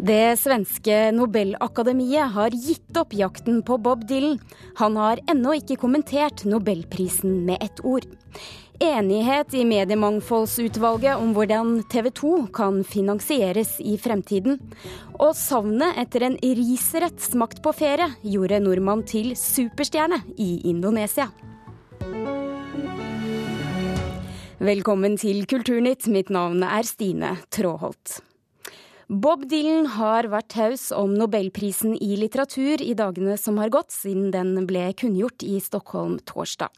Det svenske Nobelakademiet har gitt opp jakten på Bob Dylan. Han har ennå ikke kommentert nobelprisen med ett ord. Enighet i Mediemangfoldsutvalget om hvordan TV 2 kan finansieres i fremtiden. Og savnet etter en riserett smakt på ferie gjorde nordmann til superstjerne i Indonesia. Velkommen til Kulturnytt. Mitt navn er Stine Tråholt. Bob Dylan har vært taus om nobelprisen i litteratur i dagene som har gått, siden den ble kunngjort i Stockholm torsdag.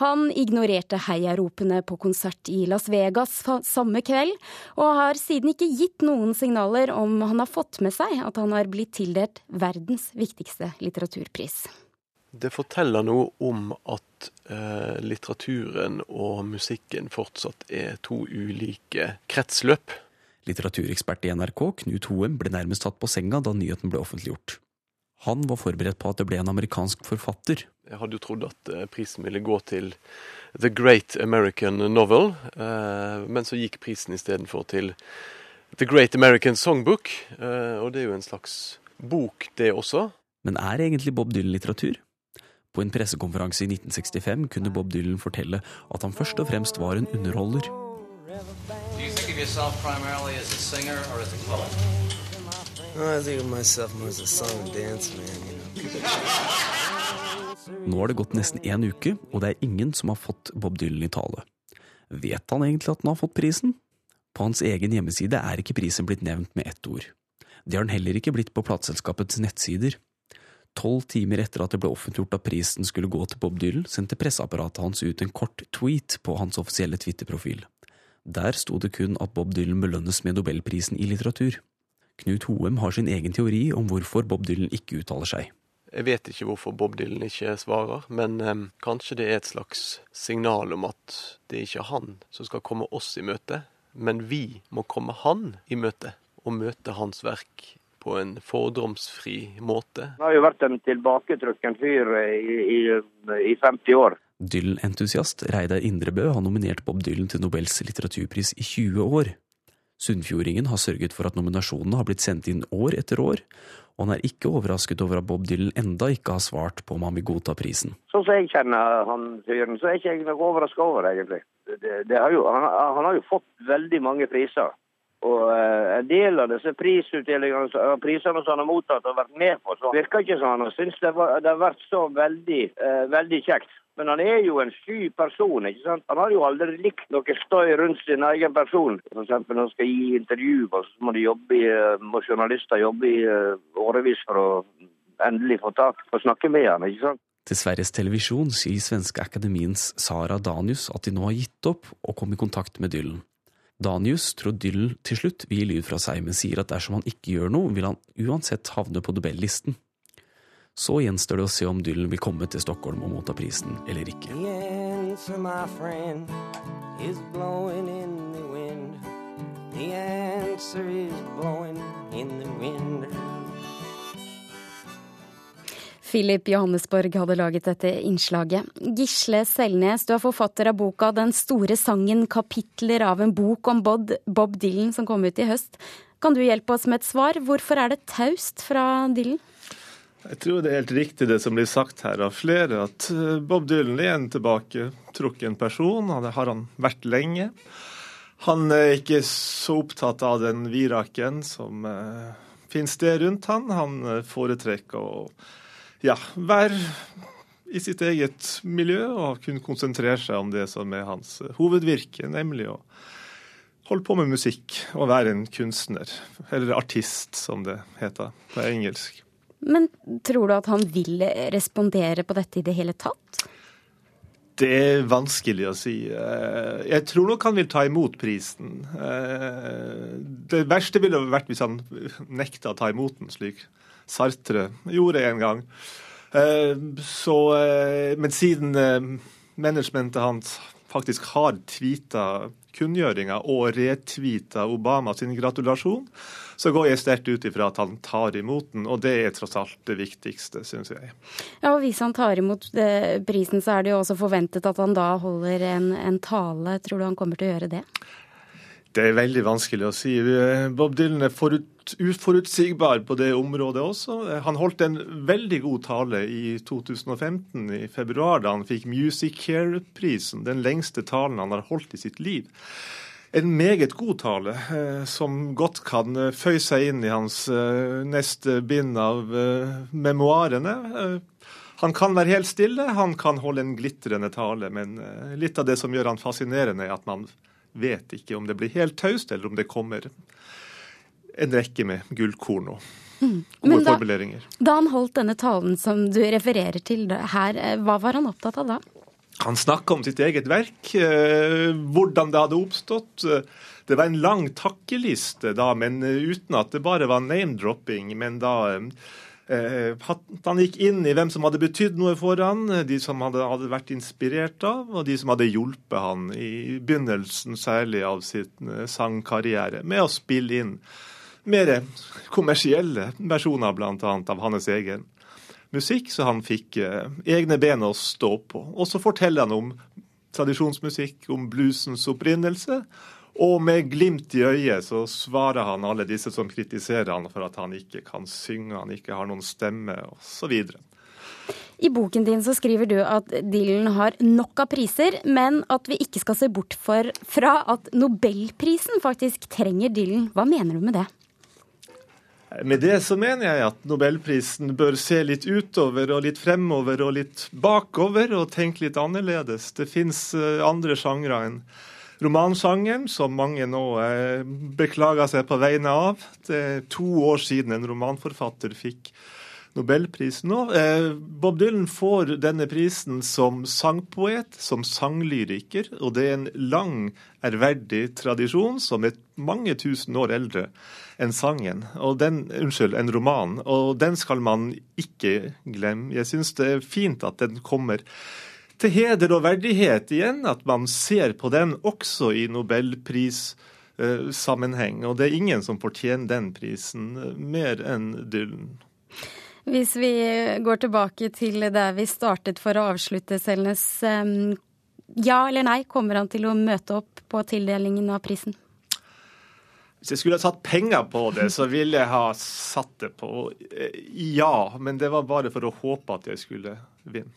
Han ignorerte heiaropene på konsert i Las Vegas samme kveld, og har siden ikke gitt noen signaler om han har fått med seg at han har blitt tildelt verdens viktigste litteraturpris. Det forteller noe om at eh, litteraturen og musikken fortsatt er to ulike kretsløp. Litteraturekspert i NRK, Knut Hoem, ble nærmest tatt på senga da nyheten ble offentliggjort. Han var forberedt på at det ble en amerikansk forfatter. Jeg hadde jo trodd at eh, prisen ville gå til The Great American Novel, eh, men så gikk prisen istedenfor til The Great American Songbook, eh, og det er jo en slags bok, det også. Men er egentlig Bob Dylan litteratur? På en pressekonferanse i 1965 kunne Bob Dylan fortelle at han først og fremst var en underholder yourself primarily as a singer or as a poet? I think of myself more as a song and dance man. You know? Nå har det gått nesten én uke, og det er ingen som har fått Bob Dylan i tale. Vet han egentlig at han har fått prisen? På hans egen hjemmeside er ikke prisen blitt nevnt med ett ord. Det har den heller ikke blitt på plateselskapets nettsider. Tolv timer etter at det ble offentliggjort at prisen skulle gå til Bob Dylan, sendte presseapparatet hans ut en kort tweet på hans offisielle Twitter-profil. Der sto det kun at Bob Dylan belønnes med nobelprisen i litteratur. Knut Hoem har sin egen teori om hvorfor Bob Dylan ikke uttaler seg. Jeg vet ikke hvorfor Bob Dylan ikke svarer, men eh, kanskje det er et slags signal om at det er ikke han som skal komme oss i møte, men vi må komme han i møte, og møte hans verk på en fordomsfri måte. Han har jo vært en tilbaketrukken fyr i, i, i 50 år. Dylan-entusiast Reidar Indrebø har nominert Bob Dylan til Nobels litteraturpris i 20 år. Sunnfjordingen har sørget for at nominasjonene har blitt sendt inn år etter år, og han er ikke overrasket over at Bob Dylan enda ikke har svart på om han vil godta prisen. Sånn som jeg kjenner han fyren, så er jeg ikke noe overraska over, egentlig. Det, det har jo, han, han, har jo fått veldig mange priser. Og uh, en del av disse prisutdelingene prisene som han har mottatt og vært med på, så virker ikke som han har syntes det, det, har vært så veldig, uh, veldig kjekt. Men han er jo en sky person. ikke sant? Han har jo aldri likt noe støy rundt sin egen person. F.eks. når han skal gi intervju, så må, jobbe i, må journalister jobbe i uh, årevis for å endelig få tak og snakke med han, ikke sant? Til Sveriges Televisjon sier svenske akademiens Sara Danius at de nå har gitt opp å komme i kontakt med Dylan. Danius tror Dylan til slutt vil gi lyd fra seg, men sier at dersom han ikke gjør noe, vil han uansett havne på Nobel-listen. Så gjenstår det å se om Dylan vil komme til Stockholm og motta prisen eller ikke. Philip Johannesborg hadde laget dette innslaget. Gisle Selnes, du er forfatter av boka 'Den store sangen kapitler av en bok om Bob, Bob Dylan' som kom ut i høst. Kan du hjelpe oss med et svar? Hvorfor er det taust fra Dylan? Jeg tror det er helt riktig det som blir sagt her av flere, at eh, Bob Dylan er en tilbaketrukken person. Det har han vært lenge. Han er ikke så opptatt av den viraken som uh, finnes det rundt han. Han eh, foretrekker å ja, være i sitt eget miljø og kunne konsentrere seg om det som er hans hovedvirke, nemlig å holde på med musikk og være en kunstner. Eller artist, som det heter på engelsk. Men tror du at han vil respondere på dette i det hele tatt? Det er vanskelig å si. Eh, jeg tror nok han vil ta imot prisen. Eh, det verste ville vært hvis han nekta å ta imot den, slik Sartre gjorde en gang. Eh, så, men siden managementet hans faktisk har tweeta kunngjøringa og retweeta Obama sin gratulasjon, så går jeg sterkt ut ifra at han tar imot den, og det er tross alt det viktigste, syns jeg. Ja, og Hvis han tar imot eh, prisen, så er det jo også forventet at han da holder en, en tale. Tror du han kommer til å gjøre det? Det er veldig vanskelig å si. Bob Dylan er forut, uforutsigbar på det området også. Han holdt en veldig god tale i 2015, i februar, da han fikk Music Care-prisen. Den lengste talen han har holdt i sitt liv. En meget god tale, eh, som godt kan eh, føye seg inn i hans eh, neste bind av memoarene. Han kan være helt stille, han kan holde en glitrende tale, men litt av det som gjør han fascinerende, er at man vet ikke om det blir helt taust, eller om det kommer en rekke med gullkorn og mm. gode da, formuleringer. Da han holdt denne talen som du refererer til her, eh, hva var han opptatt av da? Han snakka om sitt eget verk, eh, hvordan det hadde oppstått. Det var en lang takkeliste da, men uten at det bare var name-dropping. Men da Eh, han gikk inn i hvem som hadde betydd noe for han, de som han hadde, vært inspirert av, og de som hadde hjulpet han i begynnelsen særlig av sin eh, sangkarriere, med å spille inn mer kommersielle versjoner bl.a. av hans egen musikk, så han fikk eh, egne ben å stå på. Og så forteller han om tradisjonsmusikk, om bluesens opprinnelse, og med glimt i øyet så svarer han alle disse som kritiserer han for at han ikke kan synge, han ikke har noen stemme osv. I boken din så skriver du at Dylan har nok av priser, men at vi ikke skal se bort for, fra at nobelprisen faktisk trenger Dylan. Hva mener du med det? Med det så mener jeg at nobelprisen bør se litt utover og litt fremover og litt bakover og tenke litt annerledes. Det fins eh, andre sjangre enn romansangeren, som mange nå eh, beklager seg på vegne av. Det er to år siden en romanforfatter fikk Nobelprisen nå. Eh, Bob Dylan får denne prisen som sangpoet, som sanglyriker, og det er en lang, ærverdig tradisjon som er mange tusen år eldre enn sangen. Og den, unnskyld, en roman. Og den skal man ikke glemme. Jeg syns det er fint at den kommer til heder og verdighet igjen at man ser på den også i nobelprissammenheng. Og det er ingen som fortjener den prisen eh, mer enn Dylan. Hvis vi går tilbake til der vi startet for å avslutte Selnes. Ja eller nei, kommer han til å møte opp på tildelingen av prisen? Hvis jeg skulle ha satt penger på det, så ville jeg ha satt det på eh, ja. Men det var bare for å håpe at jeg skulle vinne.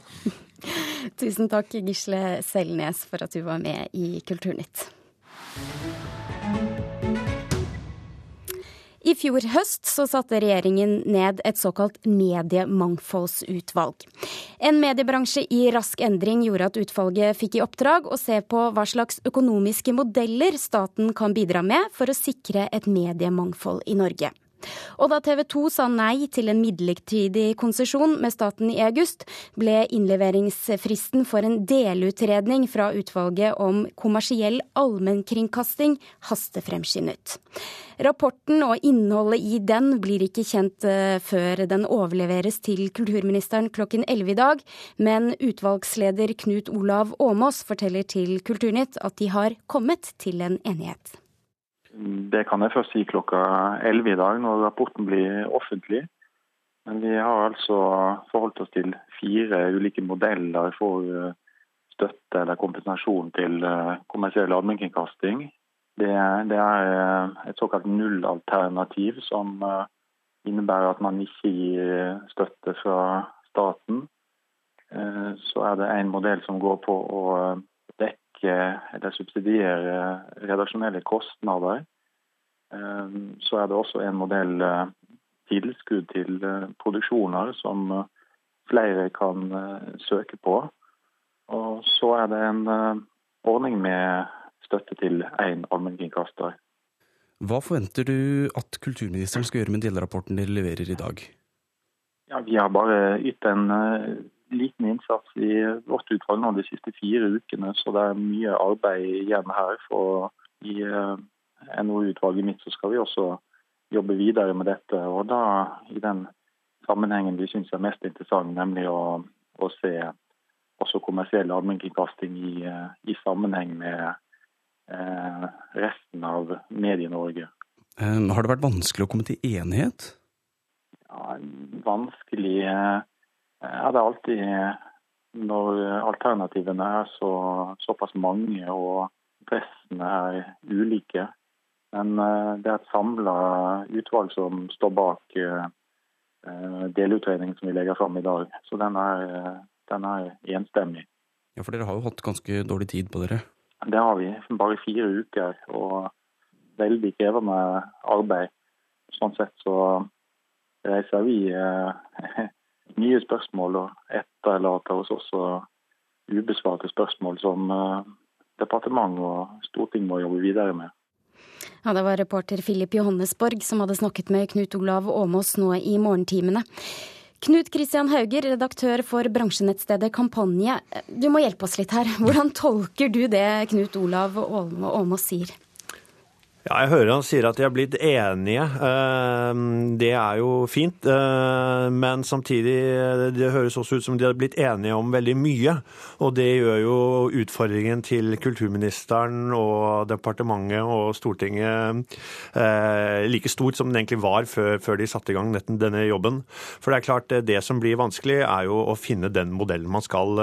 Tusen takk, Gisle Selnes, for at du var med i Kulturnytt. I fjor høst så satte regjeringen ned et såkalt mediemangfoldsutvalg. En mediebransje i rask endring gjorde at utvalget fikk i oppdrag å se på hva slags økonomiske modeller staten kan bidra med for å sikre et mediemangfold i Norge. Og da TV 2 sa nei til en midlertidig konsesjon med staten i august, ble innleveringsfristen for en delutredning fra utvalget om kommersiell allmennkringkasting hastefremskyndet. Rapporten og innholdet i den blir ikke kjent eh, før den overleveres til kulturministeren klokken 11 i dag, men utvalgsleder Knut Olav Åmås forteller til Kulturnytt at de har kommet til en enighet. Det kan jeg først si klokka 11 i dag, når rapporten blir offentlig. Men vi har altså forholdt oss til fire ulike modeller for eh, støtte eller kompensasjon til eh, kommersiell allmennkringkasting. Det, det, er eh, et såkalt nullalternativ, som innebærer at man ikke gir støtte fra staten. Så er det en modell som går på å dekke eller subsidiere redaksjonelle kostnader. Ehm, så er det også en modell eh, tilskudd til eh, produksjoner som eh, flere kan søke på. Og så er det en ordning med støtte til én allmennkringkaster. Hva forventer du at kulturministeren skal gjøre med delrapporten dere leverer i dag? Ja, Vi har bare ytt en liten innsats i vårt utvalg nå de siste fire ukene, så det er mye arbeid igjen her for i gi NOU-utvalget mitt, så skal vi også jobbe videre med dette. Og da i den sammenhengen vi syns er mest interessant, nemlig å, å se også kommersiell allmennkringkasting i, i, sammenheng med eh, resten av Medie-Norge. Har det vært vanskelig å komme til enighet? Ja, vanskelig eh, er det alltid når alternativene er så, såpass mange og pressene er ulike. Men det er et samla utvalg som står bak delutredningen som vi legger fram i dag. Så den er, den er enstemmig. Ja, For dere har jo hatt ganske dårlig tid på dere? Det har vi. Bare fire uker og veldig krevende arbeid. Sånn sett så reiser vi eh, nye spørsmål og etterlater oss også ubesvarte spørsmål som eh, departement og storting må jobbe videre med. Ja, Det var reporter Filip Johannesborg som hadde snakket med Knut Olav Åmås nå i morgentimene. Knut Christian Hauger, redaktør for bransjenettstedet Kampanje. Du må hjelpe oss litt her. Hvordan tolker du det Knut Olav Åmås sier? Ja, jeg hører han sier at de har blitt enige. Eh, det er jo fint. Eh, men samtidig, det høres også ut som de har blitt enige om veldig mye. Og det gjør jo utfordringen til kulturministeren og departementet og Stortinget eh, like stort som den egentlig var før de satte i gang denne jobben. For det er klart, det som blir vanskelig, er jo å finne den modellen man skal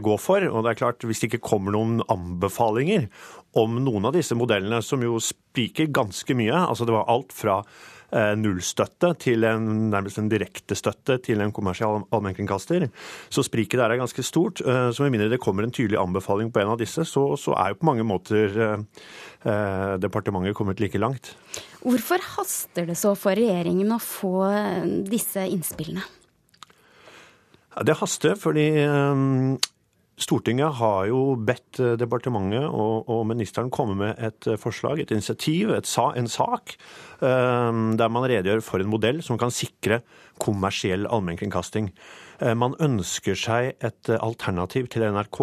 gå for. Og det er klart, hvis det ikke kommer noen anbefalinger om noen av disse modellene, som jo spriker ganske mye. Altså det var alt fra eh, nullstøtte til en, nærmest en direktestøtte til en kommersiell allmennkringkaster. Så spriket der er ganske stort. Eh, så med mindre det kommer en tydelig anbefaling på en av disse, så, så er jo på mange måter eh, eh departementet kommet like langt. Hvorfor haster det så for regjeringen å få disse innspillene? Det haster fordi Stortinget har jo bedt eh, departementet og, og ministeren komme med et eh, forslag, et initiativ, et, en sak, eh, der man redegjør for en modell som kan sikre kommersiell allmennkringkasting. Man ønsker seg et alternativ til NRK,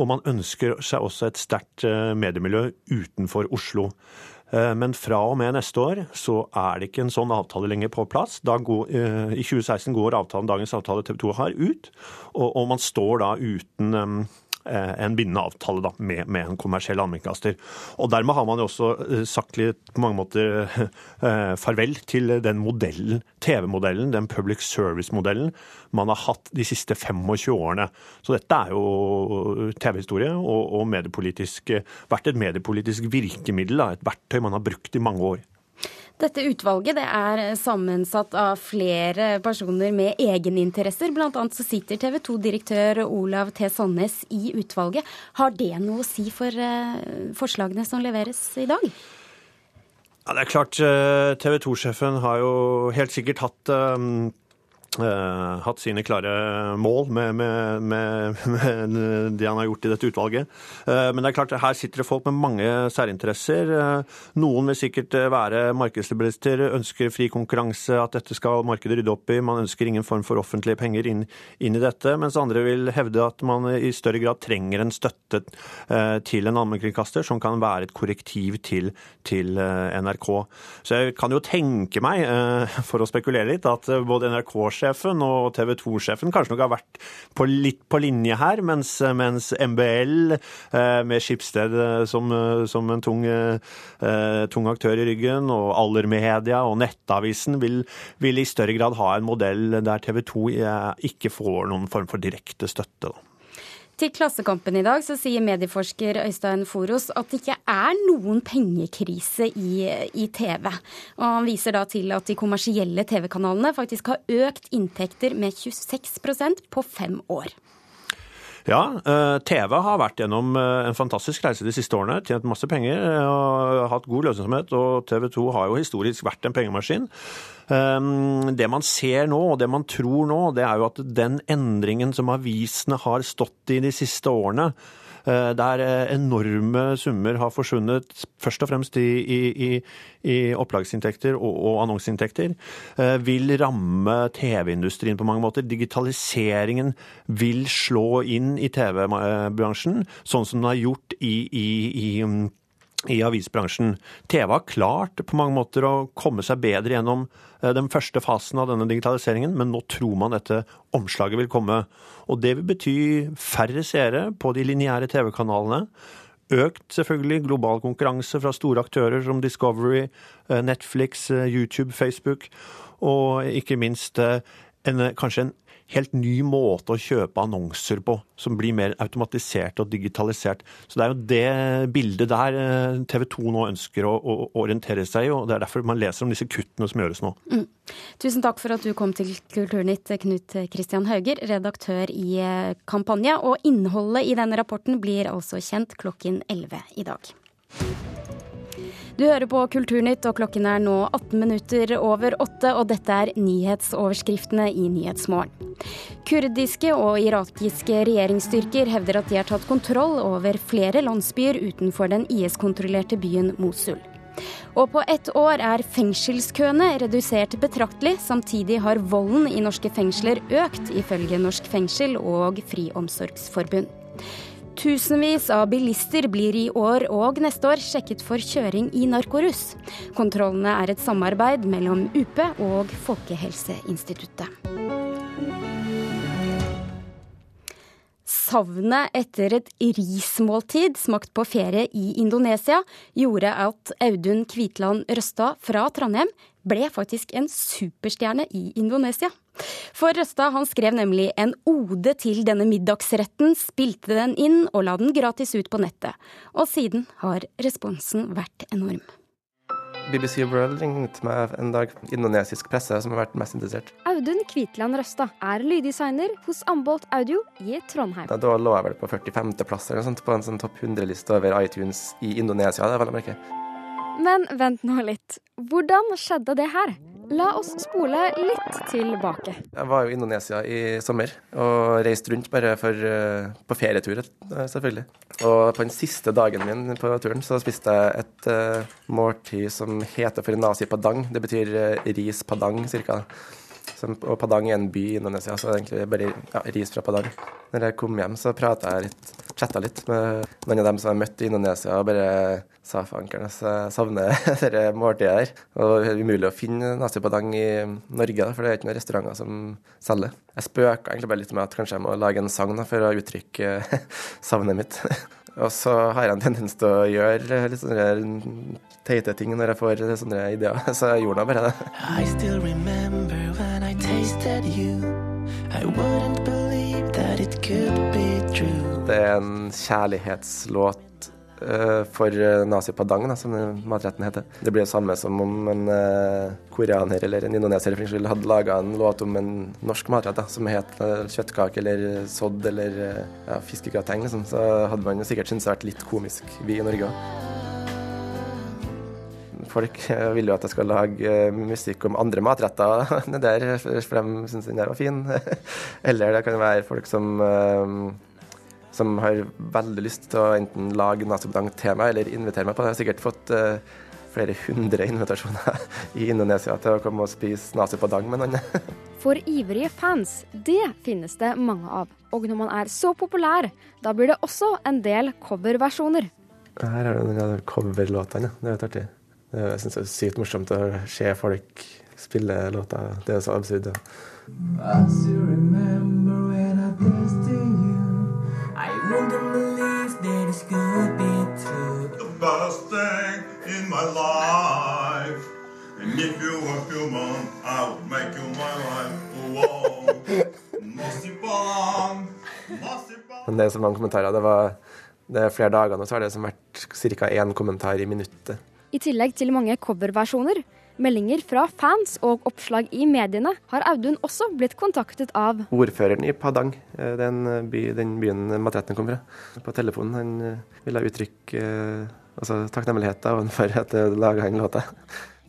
og man ønsker seg også et sterkt mediemiljø utenfor Oslo. Men fra og med neste år så er det ikke en sånn avtale lenger på plass. Går, I 2016 går avtalen, dagens avtale TV 2 har ut, og, og man står da uten eh, en bindende avtale da, med, med, en kommersiell allmennkringkaster. Og dermed har man jo også eh, sagt litt på mange måter eh, farvel til den modellen, TV-modellen, den public service-modellen man har hatt de siste 25 årene. Så dette er jo TV-historie og, og vært et mediepolitisk virkemiddel, da, et verktøy man har brukt i mange år. Dette utvalget det er sammensatt av flere personer med egeninteresser. Blant annet så sitter TV 2-direktør Olav T. Sandnes i utvalget. Har det noe å si for uh, forslagene som leveres i dag? Ja, det er klart, eh, TV 2-sjefen har jo helt sikkert hatt Uh, hatt sine klare mål med, med, med, med, det han har gjort i dette utvalget. Uh, men det er klart, her sitter det folk med mange særinteresser. Uh, noen vil sikkert være markedsliberalister, ønsker fri konkurranse, at dette skal markedet rydde opp i. Man ønsker ingen form for offentlige penger inn, inn i dette. Mens andre vil hevde at man i større grad trenger en støtte til en allmennkringkaster som kan være et korrektiv til, til NRK. Så jeg kan jo tenke meg, for å spekulere litt, at både NRK-sjefen NRK-sjefen og TV 2-sjefen kanskje nok har vært på litt på linje her, mens, mens MBL, eh, med Skipsted eh, som, eh, som en tung, tung, aktør i ryggen, og Allermedia og Nettavisen, vil, vil, i større grad ha en modell der TV 2 ikke får noen form for direkte støtte. Da. Til Klassekampen i dag så sier medieforsker Øystein Foros at det ikke er noen pengekrise i, i TV. Og Han viser da til at de kommersielle TV-kanalene faktisk har økt inntekter med 26% på fem år. Ja, eh, TV har vært gjennom eh, en fantastisk reise de siste årene. Tjent masse penger eh, og hatt god lønnsomhet. Og TV 2 har jo historisk vært en pengemaskin. Det man ser nå, og det man tror nå, det er jo at den endringen som avisene har stått i de siste årene, der eh, enorme summer har forsvunnet, først og fremst i, i, i opplagsinntekter og, og annonseinntekter, eh, vil ramme TV-industrien på mange måter. Digitaliseringen vil slå inn i TV-bransjen, sånn som den har gjort i, i i avisbransjen. TV har klart på mange måter å komme seg bedre gjennom eh, den første fasen av denne digitaliseringen, men nå tror man dette omslaget vil komme. Og det vil bety færre seere på de lineære TV-kanalene. Økt selvfølgelig global konkurranse fra store aktører som Discovery, eh, Netflix, eh, YouTube, Facebook, og ikke minst en, kanskje en helt ny måte å kjøpe annonser på, som blir mer automatisert og digitalisert. Så det er jo det bildet der eh, TV 2 nå ønsker å, å orientere seg i, og det er derfor man leser om disse kuttene som gjøres nå. Mm. Tusen takk for at du kom til Kulturnytt, Knut Christian Hauger, redaktør i eh, Kampanje. Og innholdet i denne rapporten blir altså kjent klokken 11 i dag. Du hører på Kulturnytt, og klokken er nå 18 minutter over åtte, og dette er nyhetsoverskriftene i Nyhetsmorgen. Kurdiske og irakiske regjeringsstyrker hevder at de har tatt kontroll over flere landsbyer utenfor den IS-kontrollerte byen Mosul. Og på ett år er fengselskøene redusert betraktelig. Samtidig har volden i norske fengsler økt, ifølge Norsk fengsel og Friomsorgsforbund. Tusenvis av bilister blir i år og neste år sjekket for kjøring i narkorus. Kontrollene er et samarbeid mellom UP og Folkehelseinstituttet. Savnet etter et rismåltid smakt på ferie i Indonesia gjorde at Audun Kvitland Røstad fra Trondheim ble faktisk en superstjerne i Indonesia. For Røstad han skrev nemlig en ode til denne middagsretten, spilte den inn og la den gratis ut på nettet. Og siden har responsen vært enorm. BBC World ringte meg en dag, indonesisk presse som har vært mest interessert. Audun Kvitland Røsta er lyddesigner hos Ambolt Audio i Trondheim. Da, da lå jeg vel på 45.-plass på en sånn topp 100-liste over iTunes i Indonesia. det er vel å merke. Men vent nå litt. Hvordan skjedde det her? La oss spole litt tilbake. Jeg var jo i Indonesia i sommer og reiste rundt bare for, uh, på ferietur, eh, selvfølgelig. Og på den siste dagen min på turen så spiste jeg et uh, måltid som heter for nasi padang. Det betyr uh, ris padang, cirka. Og Padang er en by i Indonesia, så egentlig bare ja, ris fra Padang. Når jeg kom hjem, så prata jeg litt, chatta litt med noen av dem som jeg møtte i Indonesia, og bare sa fankeren, jeg savner dette måltidet her. Og det er umulig å finne nasi padang i Norge, for det er ikke noen restauranter som selger. Jeg spøka egentlig bare litt med at kanskje jeg må lage en sang da, for å uttrykke savnet mitt. Og så har jeg en tendens til å gjøre litt sånne teite ting når jeg får sånne ideer. Så jeg gjorde nå bare det. I still remember when you. I wouldn't believe that it could be true. Det er en kjærlighetslåt Eh, for eh, nazi padang, da, som matretten heter. Det blir det samme som om en uh, koreaner eller en indoneser hadde laga en låt om en norsk matrett som het kjøttkake eller sodd eller ja, fiskegrateng. Liksom. Så hadde man sikkert syntes det vært litt komisk, vi i Norge òg. Folk vil jo at jeg skal lage musikk om andre matretter der, for de syns den der var fin. eller det kan være folk som som har veldig lyst til å enten lage nazibudang til meg eller invitere meg på det. Jeg har sikkert fått flere hundre invitasjoner i Indonesia til å komme og spise nazipadang med noen. For ivrige fans, det finnes det mange av. Og når man er så populær, da blir det også en del coverversjoner. Her er det noen coverlåtene. Det er litt artig. Jeg syns det er sykt morsomt å se folk spille låter. Det er så absurd. As you remember when I you I wouldn't believe that this could be true. The best thing in my life. And if you were human, I would make you my wife. Men det er så mange kommentarer. Det, var, det er flere dager nå så har det vært ca. én kommentar i minuttet. I tillegg til mange coverversjoner meldinger fra fans og oppslag i mediene har Audun også blitt kontaktet av Ordføreren i Padang, eh, den, by, den byen matretten kom fra. På telefonen han eh, ville uttrykke eh, altså, takknemlighet overfor at jeg laga den låta.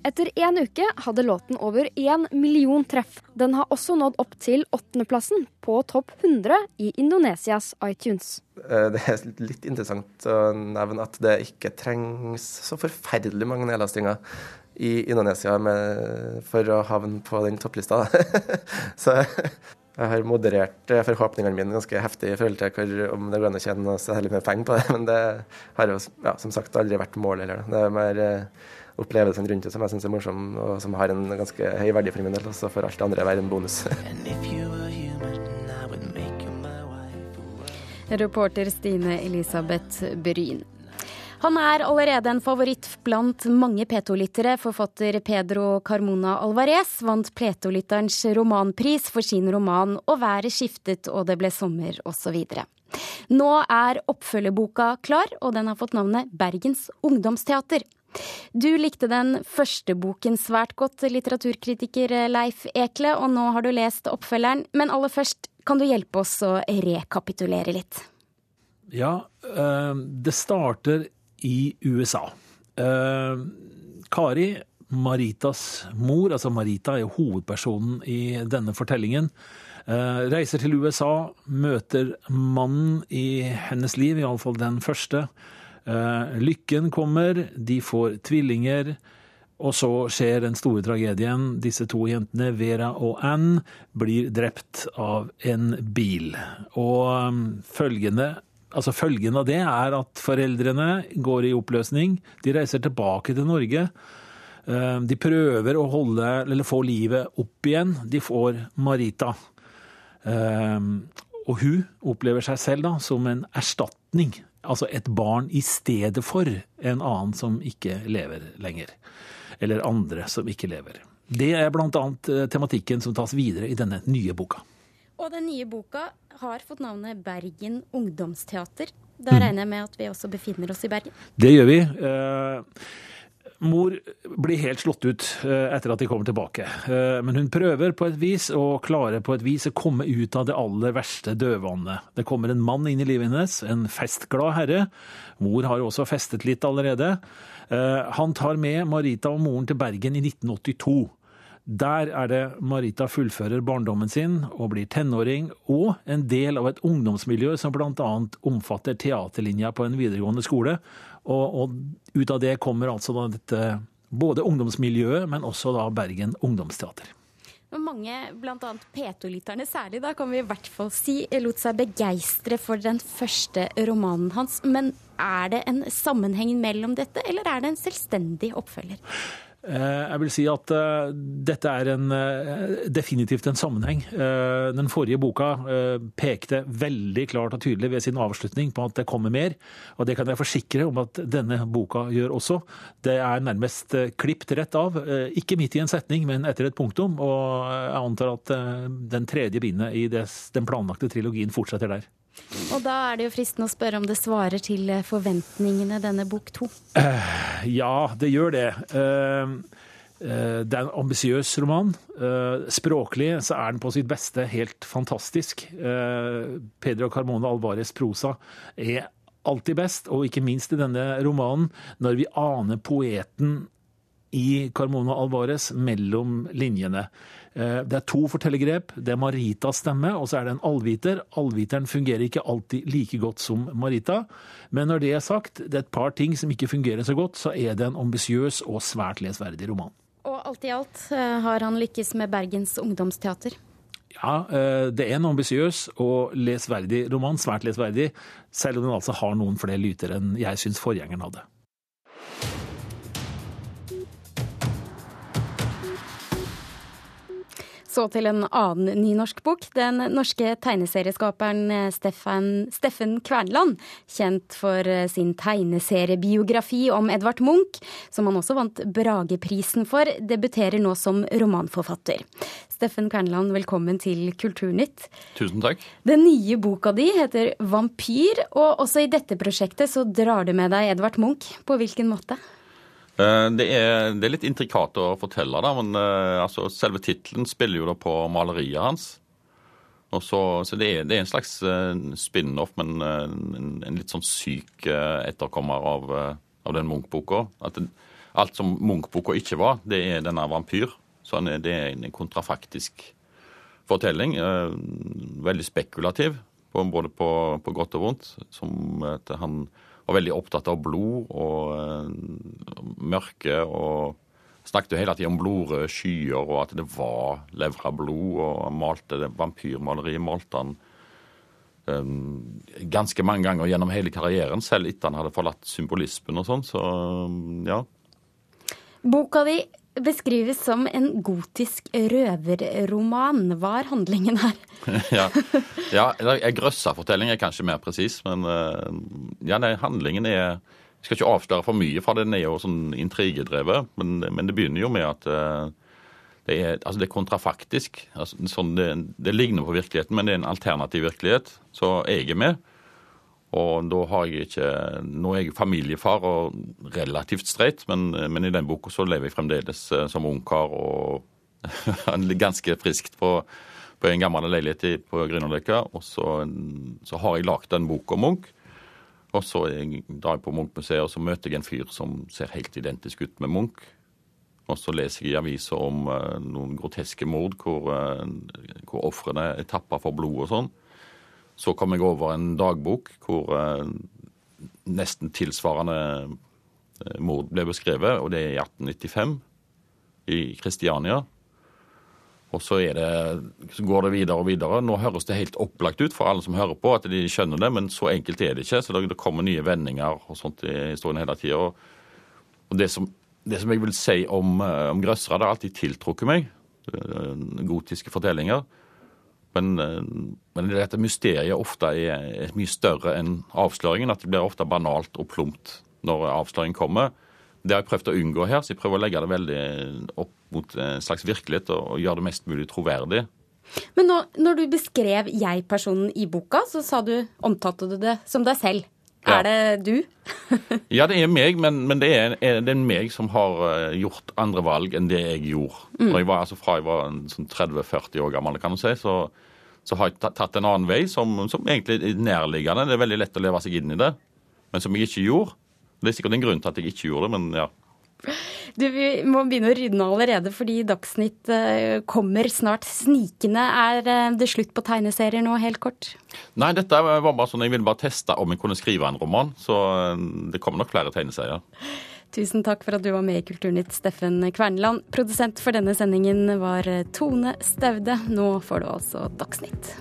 Etter én uke hadde låten over én million treff. Den har også nådd opp til åttendeplassen på topp 100 i Indonesias iTunes. Det er litt interessant å nevne at det ikke trengs så forferdelig mange nedlastinger i Indonesia med, for å havne på den topplista. så jeg har moderert eh, forhåpningene mine ganske heftig i forhold til hvor, om det går an å tjene særlig mer penger på det. Men det har jo ja, som sagt aldri vært målet heller. Det er mer uh, opplevelsene rundt det som jeg syns er morsom, og som har en ganske høy verdi for min del. Og så får alt det andre være en bonus. Reporter Stine Elisabeth Bryn. Han er allerede en favoritt blant mange P2-lyttere. Forfatter Pedro Carmona Alvarez vant P2-lytterens romanpris for sin roman 'Og været skiftet og det ble sommer' osv. Nå er oppfølgerboka klar, og den har fått navnet Bergens ungdomsteater. Du likte den første boken svært godt, litteraturkritiker Leif Ekle, og nå har du lest oppfølgeren. Men aller først, kan du hjelpe oss å rekapitulere litt? Ja, eh, det starter i USA. Eh, Kari, Maritas mor, altså Marita er hovedpersonen i denne fortellingen, eh, reiser til USA, møter mannen i hennes liv, iallfall den første. Eh, lykken kommer, de får tvillinger. Og så skjer den store tragedien. Disse to jentene, Vera og Anne, blir drept av en bil. Og um, følgende Altså Følgen av det er at foreldrene går i oppløsning. De reiser tilbake til Norge. Eh, de prøver å holde, eller få livet opp igjen. De får Marita. Eh, og hun opplever seg selv da som en erstatning. Altså et barn i stedet for en annen som ikke lever lenger. Eller andre som ikke lever. Det er bl.a. Eh, tematikken som tas videre i denne nye boka. Og den nye boka har fått navnet Bergen ungdomsteater. Da mm. regner jeg med at vi også befinner oss i Bergen? Det gjør vi. Eh, mor blir helt slått ut eh, etter at de kommer tilbake. Eh, men hun prøver på et vis, og klarer på et vis å komme ut av det aller verste dødvannet. Det kommer en mann inn i livet hennes, en festglad herre. Mor har også festet litt allerede. Han tar med Marita og moren til Bergen i 1982. Der er det Marita fullfører barndommen sin og blir tenåring, og en del av et ungdomsmiljø som bl.a. omfatter teaterlinja på en videregående skole. Og, og, ut av det kommer altså dette både ungdomsmiljøet, men også da Bergen ungdomsteater. Mange, bl.a. P2-lytterne særlig, da kan vi i hvert fall si, lot seg begeistre for den første romanen hans. Men er det en sammenheng mellom dette, eller er det en selvstendig oppfølger? Eh, jeg vil si at uh, dette er en, uh, definitivt en sammenheng. Den forrige boka pekte veldig klart og tydelig ved sin avslutning på at det kommer mer. Og det kan jeg forsikre om at denne boka gjør også. Det er nærmest klipt rett av. Ikke midt i en setning, men etter et punktum. Og jeg antar at den tredje bindet i den planlagte trilogien fortsetter der. Og da er det jo fristende å spørre om det svarer til forventningene, denne bok to? Ja, det gjør det. Eh, eh, det er en ambisiøs roman. Eh, språklig så er den på sitt beste helt fantastisk. Pedro Carmona Alvarez prosa er alltid best, og ikke minst i denne romanen, når vi aner poeten i Carmona Alvarez mellom linjene. Eh, det er to fortellergrep. Det er Maritas stemme, og så er det en allviter. Allviteren fungerer ikke alltid like godt som Marita. Men når det er sagt, det er et par ting som ikke fungerer så godt, så er det en ambisiøs og svært lesverdig roman. Og alt i alt eh, har han lykkes med Bergens ungdomsteater? Ja, eh, det er en ambisiøs og lesverdig roman. Svært lesverdig. Selv om den altså har noen flere lyter enn jeg syns forgjengeren hadde. Så til en annen nynorsk bok. Den norske tegneserieskaperen eh, Steffen, Steffen Kvernland, kjent for eh, sin tegneseriebiografi om Edvard Munch, som han også vant Brageprisen for, debuterer nå som romanforfatter. Steffen Kvernland, velkommen til Kulturnytt. Tusen takk. Den nye boka di heter Vampyr, og også i dette prosjektet så drar du med deg Edvard Munch. På hvilken måte? Eh, det er, det er, litt intrikat å fortelle, da, men uh, altså, selve tittelen spiller jo da på maleriet hans. Så, så, det, er, det er en slags uh, spin-off, men en, en, litt sånn syk etterkommer av, av den Munch-boka. Alt som Munch-boka ikke var, det er denne vampyr. Så det er en kontrafaktisk fortelling. veldig spekulativ, både på, på, godt og vondt. Som at han var veldig opptatt av blod og uh, mørke. og Snakket jo hele tiden om blodrøde skyer og at det var levra blod. Og malte det vampyrmaleriet malte han um, ganske mange ganger gjennom hele karrieren, selv etter han hadde forlatt symbolismen og sånn. Så ja. Boka di beskrives som en gotisk røverroman. Hva er handlingen her? ja, ja grøssa-fortelling er kanskje mer presis, men eh, ja, nei, handlingen er Jeg skal ikke avsløre for mye, for den er jo sånn intrigedrevet. Men, men det begynner jo med at uh, det, er, altså det er kontrafaktisk. Altså, sånn det, det, ligner på virkeligheten, men det er en alternativ virkelighet. Så jeg er med. Og da har jeg ikke Nå er jeg familiefar og relativt streit, men, men i den boka så lever jeg fremdeles uh, som ungkar og ganske friskt på, på en gammel leilighet på Grünerløkka. Og så, så, har jeg lagd en bok om Munch. Og så drar jeg på Munch-museet og så møter jeg en fyr som ser helt identisk ut med Munch. Og så leser jeg i aviser om uh, noen groteske mord hvor, uh, hvor ofrene er tappa for blod og sånn. Så kom jeg over en dagbok hvor uh, nesten tilsvarende mord ble beskrevet, og det er i 1895 i Kristiania. Og så, det, så, går det videre og videre. Nå høres det helt opplagt ut for alle som hører på, at de skjønner det, men så enkelt er det ikke. Så det, kommer nye vendinger og sånt i historien hele tida. Og, det, som, det, som, jeg vil si om, eh, om grøssere, det har alltid tiltrukket meg. Eh, gotiske fortellinger. Men, eh, men dette mysteriet ofte er, mye større enn avsløringen. At det blir ofte banalt og plumpt når avsløringen kommer. Det har jeg prøvd å unngå her, så jeg prøver å legge det veldig opp mot en slags virkelighet og gjøre det mest mulig troverdig. Men nå, når du beskrev jeg-personen i boka, så sa du, omtalte du det som deg selv. Ja. Er det du? ja, det er meg, men, men det, er, det, er, meg som har eh, gjort andre valg enn det jeg gjorde. Mm. Jeg var, altså Fra jeg var sånn 30-40 år gammel, kan du si, så, så, har jeg tatt en annen vei som, som egentlig er nærliggende. Det er veldig lett å leve seg inn i det, men som jeg ikke gjorde. Det er sikkert en grunn til at jeg ikke gjorde det, men ja. Du, Vi må begynne å rydde allerede, fordi Dagsnytt eh, kommer snart snikende. Er eh, det slutt på tegneserier nå, helt kort? Nei, dette var bare sånn, jeg ville bare teste om jeg kunne skrive en roman. Så eh, det kommer nok flere tegneserier. Tusen takk for at du var med i Kulturnytt, Steffen Kverneland. Produsent for denne sendingen var Tone Staude. Nå får du altså Dagsnytt.